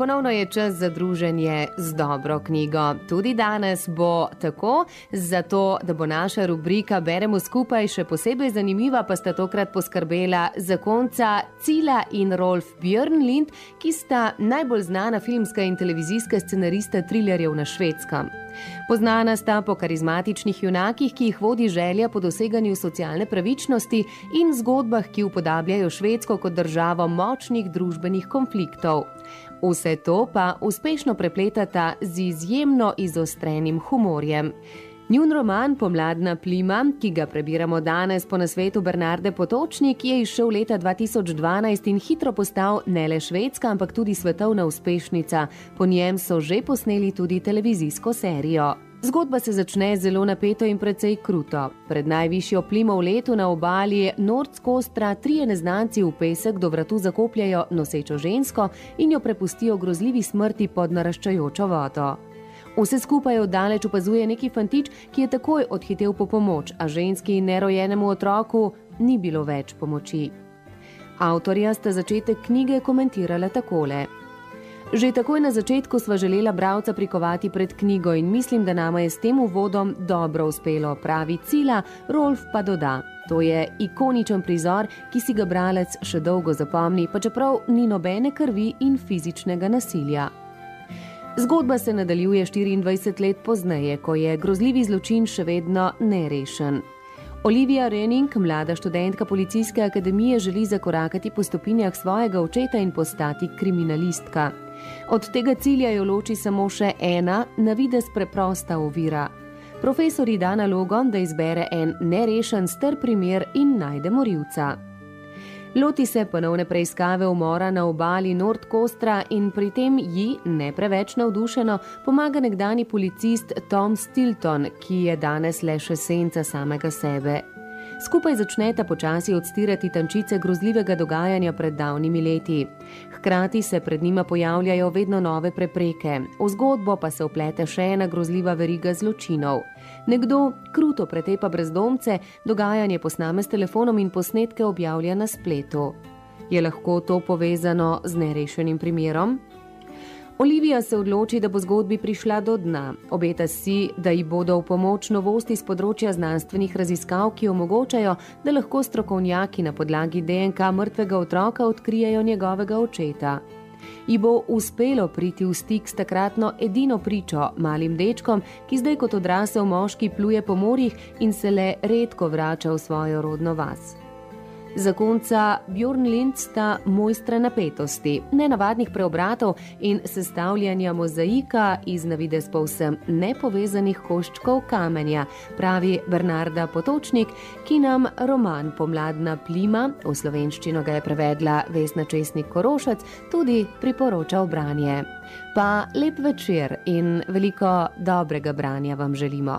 Ponovno je čas za druženje z dobro knjigo. Tudi danes bo tako, zato da bo naša rubrika Beremo skupaj še posebej zanimiva, pa sta tokrat poskrbela zakonca Cila in Rolf Björnlind, ki sta najbolj znana filmska in televizijska scenarista trilerjev na švedskem. Poznana sta po karizmatičnih junakih, ki jih vodi želja po doseganju socialne pravičnosti in zgodbah, ki upodabljajo Švedsko kot državo močnih družbenih konfliktov. Vse to pa uspešno prepletata z izjemno izostrenim humorjem. Njun roman Pomladna plima, ki ga prebiramo danes po nasvetu Bernarde Potočnik, je izšel leta 2012 in hitro postal ne le švedska, ampak tudi svetovna uspešnica. Po njem so že posneli tudi televizijsko serijo. Zgodba se začne zelo napeto in precej kruto. Pred najvišjo plimo v letu na obali Nordskostra trije neznanci v pesek do vratu zakopljajo nosečo žensko in jo prepustijo grozljivi smrti pod naraščajočo vodo. Vse skupaj oddaleč opazuje neki fantič, ki je takoj odhitel po pomoč, a ženski in nerojenemu otroku ni bilo več pomoči. Avtorja sta začetek knjige komentirala takole. Že takoj na začetku sva želela bralca prikovati pred knjigo in mislim, da nama je s tem uvodom dobro uspelo, pravi Cila, Rolf pa doda. To je ikoničen prizor, ki si ga bralec še dolgo zapomni, pa čeprav ni nobene krvi in fizičnega nasilja. Zgodba se nadaljuje 24 let pozneje, ko je grozljivi zločin še vedno nerešen. Olivia Renning, mlada študentka policijske akademije, želi zakorakati po stopinjah svojega očeta in postati kriminalistka. Od tega cilja jo loči samo še ena, na vides preprosta ovira. Profesor ji da nalogo, da izbere en nerešen str primer in najde morilca. Loti se ponovne preiskave umora na obali Nordkostra in pri tem ji, ne preveč navdušeno, pomaga nekdani policist Tom Stilton, ki je danes le še senca samega sebe. Skupaj začneta počasi odstirati tančice grozljivega dogajanja pred davnimi leti. Hkrati se pred njima pojavljajo vedno nove prepreke, v zgodbo pa se oplete še ena grozljiva veriga zločinov. Nekdo kruto pretepa brezdomce, dogajanje posname s telefonom in posnetke objavlja na spletu. Je lahko to povezano z nerešenim primerom? Olivija se odloči, da bo zgodbi prišla do dna. Obeta si, da ji bodo v pomoč novosti z področja znanstvenih raziskav, ki omogočajo, da lahko strokovnjaki na podlagi DNK mrtvega otroka odkrijejo njegovega očeta. Ji bo uspelo priti v stik s takratno edino pričo, malim dečkom, ki zdaj kot odrasel moški pluje po morjih in se le redko vrača v svojo rodno vas. Zakonca Bjorn Lind sta mojstra napetosti, nenavadnih preobratov in sestavljanja mozaika iz navidez povsem nepovezanih koščkov kamenja, pravi Bernarda Potočnik, ki nam roman Pomladna plima, v slovenščino ga je prevedla Vesna Česnik Korošac, tudi priporoča v branje. Pa lep večer in veliko dobrega branja vam želimo.